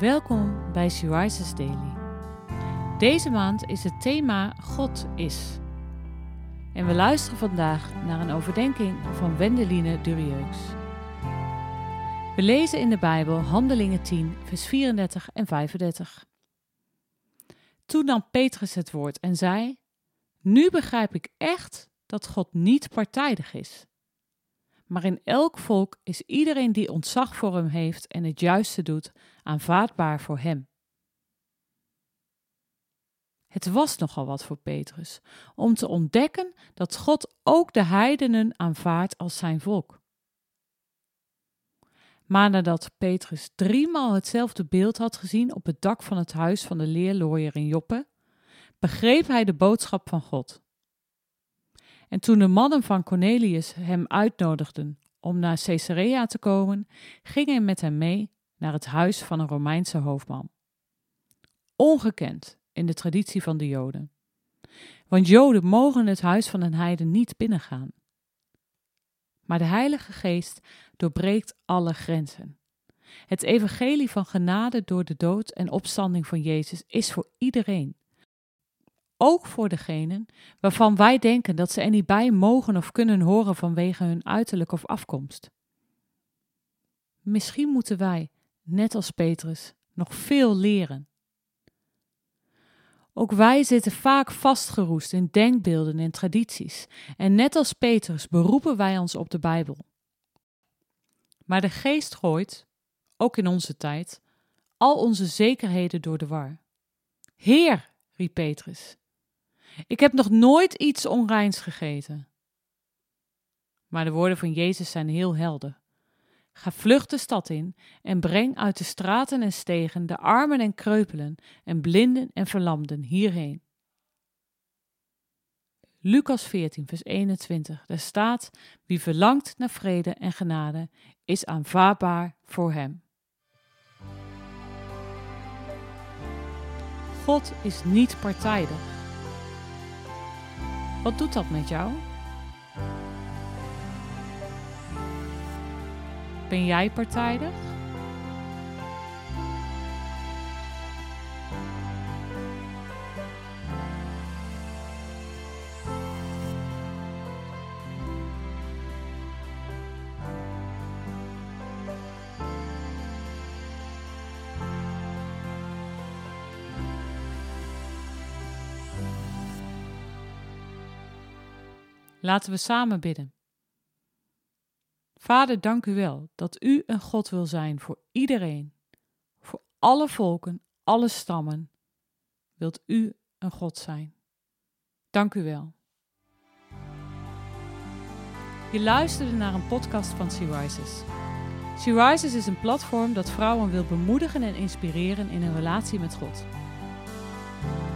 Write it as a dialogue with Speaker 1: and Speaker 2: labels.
Speaker 1: Welkom bij She Rises Daily. Deze maand is het thema God is. En we luisteren vandaag naar een overdenking van Wendeline Durieux. We lezen in de Bijbel Handelingen 10, vers 34 en 35. Toen nam Petrus het woord en zei: Nu begrijp ik echt dat God niet partijdig is. Maar in elk volk is iedereen die ontzag voor hem heeft en het juiste doet, aanvaardbaar voor hem. Het was nogal wat voor Petrus om te ontdekken dat God ook de heidenen aanvaardt als zijn volk. Maar nadat Petrus driemaal hetzelfde beeld had gezien op het dak van het huis van de leerlooier in Joppe, begreep hij de boodschap van God. En toen de mannen van Cornelius hem uitnodigden om naar Caesarea te komen, ging hij met hem mee naar het huis van een Romeinse hoofdman. Ongekend in de traditie van de Joden. Want Joden mogen het huis van een heiden niet binnengaan. Maar de Heilige Geest doorbreekt alle grenzen. Het evangelie van genade door de dood en opstanding van Jezus is voor iedereen. Ook voor degenen waarvan wij denken dat ze er niet bij mogen of kunnen horen vanwege hun uiterlijk of afkomst. Misschien moeten wij, net als Petrus, nog veel leren. Ook wij zitten vaak vastgeroest in denkbeelden en tradities, en net als Petrus beroepen wij ons op de Bijbel. Maar de geest gooit, ook in onze tijd, al onze zekerheden door de war. Heer, riep Petrus, ik heb nog nooit iets onreins gegeten. Maar de woorden van Jezus zijn heel helder. Ga vlug de stad in en breng uit de straten en stegen de armen en kreupelen en blinden en verlamden hierheen. Lucas 14, vers 21. Daar staat: Wie verlangt naar vrede en genade, is aanvaardbaar voor hem. God is niet partijdig. Wat doet dat met jou? Ben jij partijdig? Laten we samen bidden. Vader, dank u wel dat u een God wil zijn voor iedereen, voor alle volken, alle stammen. Wilt u een God zijn? Dank u wel. Je luisterde naar een podcast van Sea Rises. Sea Rises is een platform dat vrouwen wil bemoedigen en inspireren in hun relatie met God.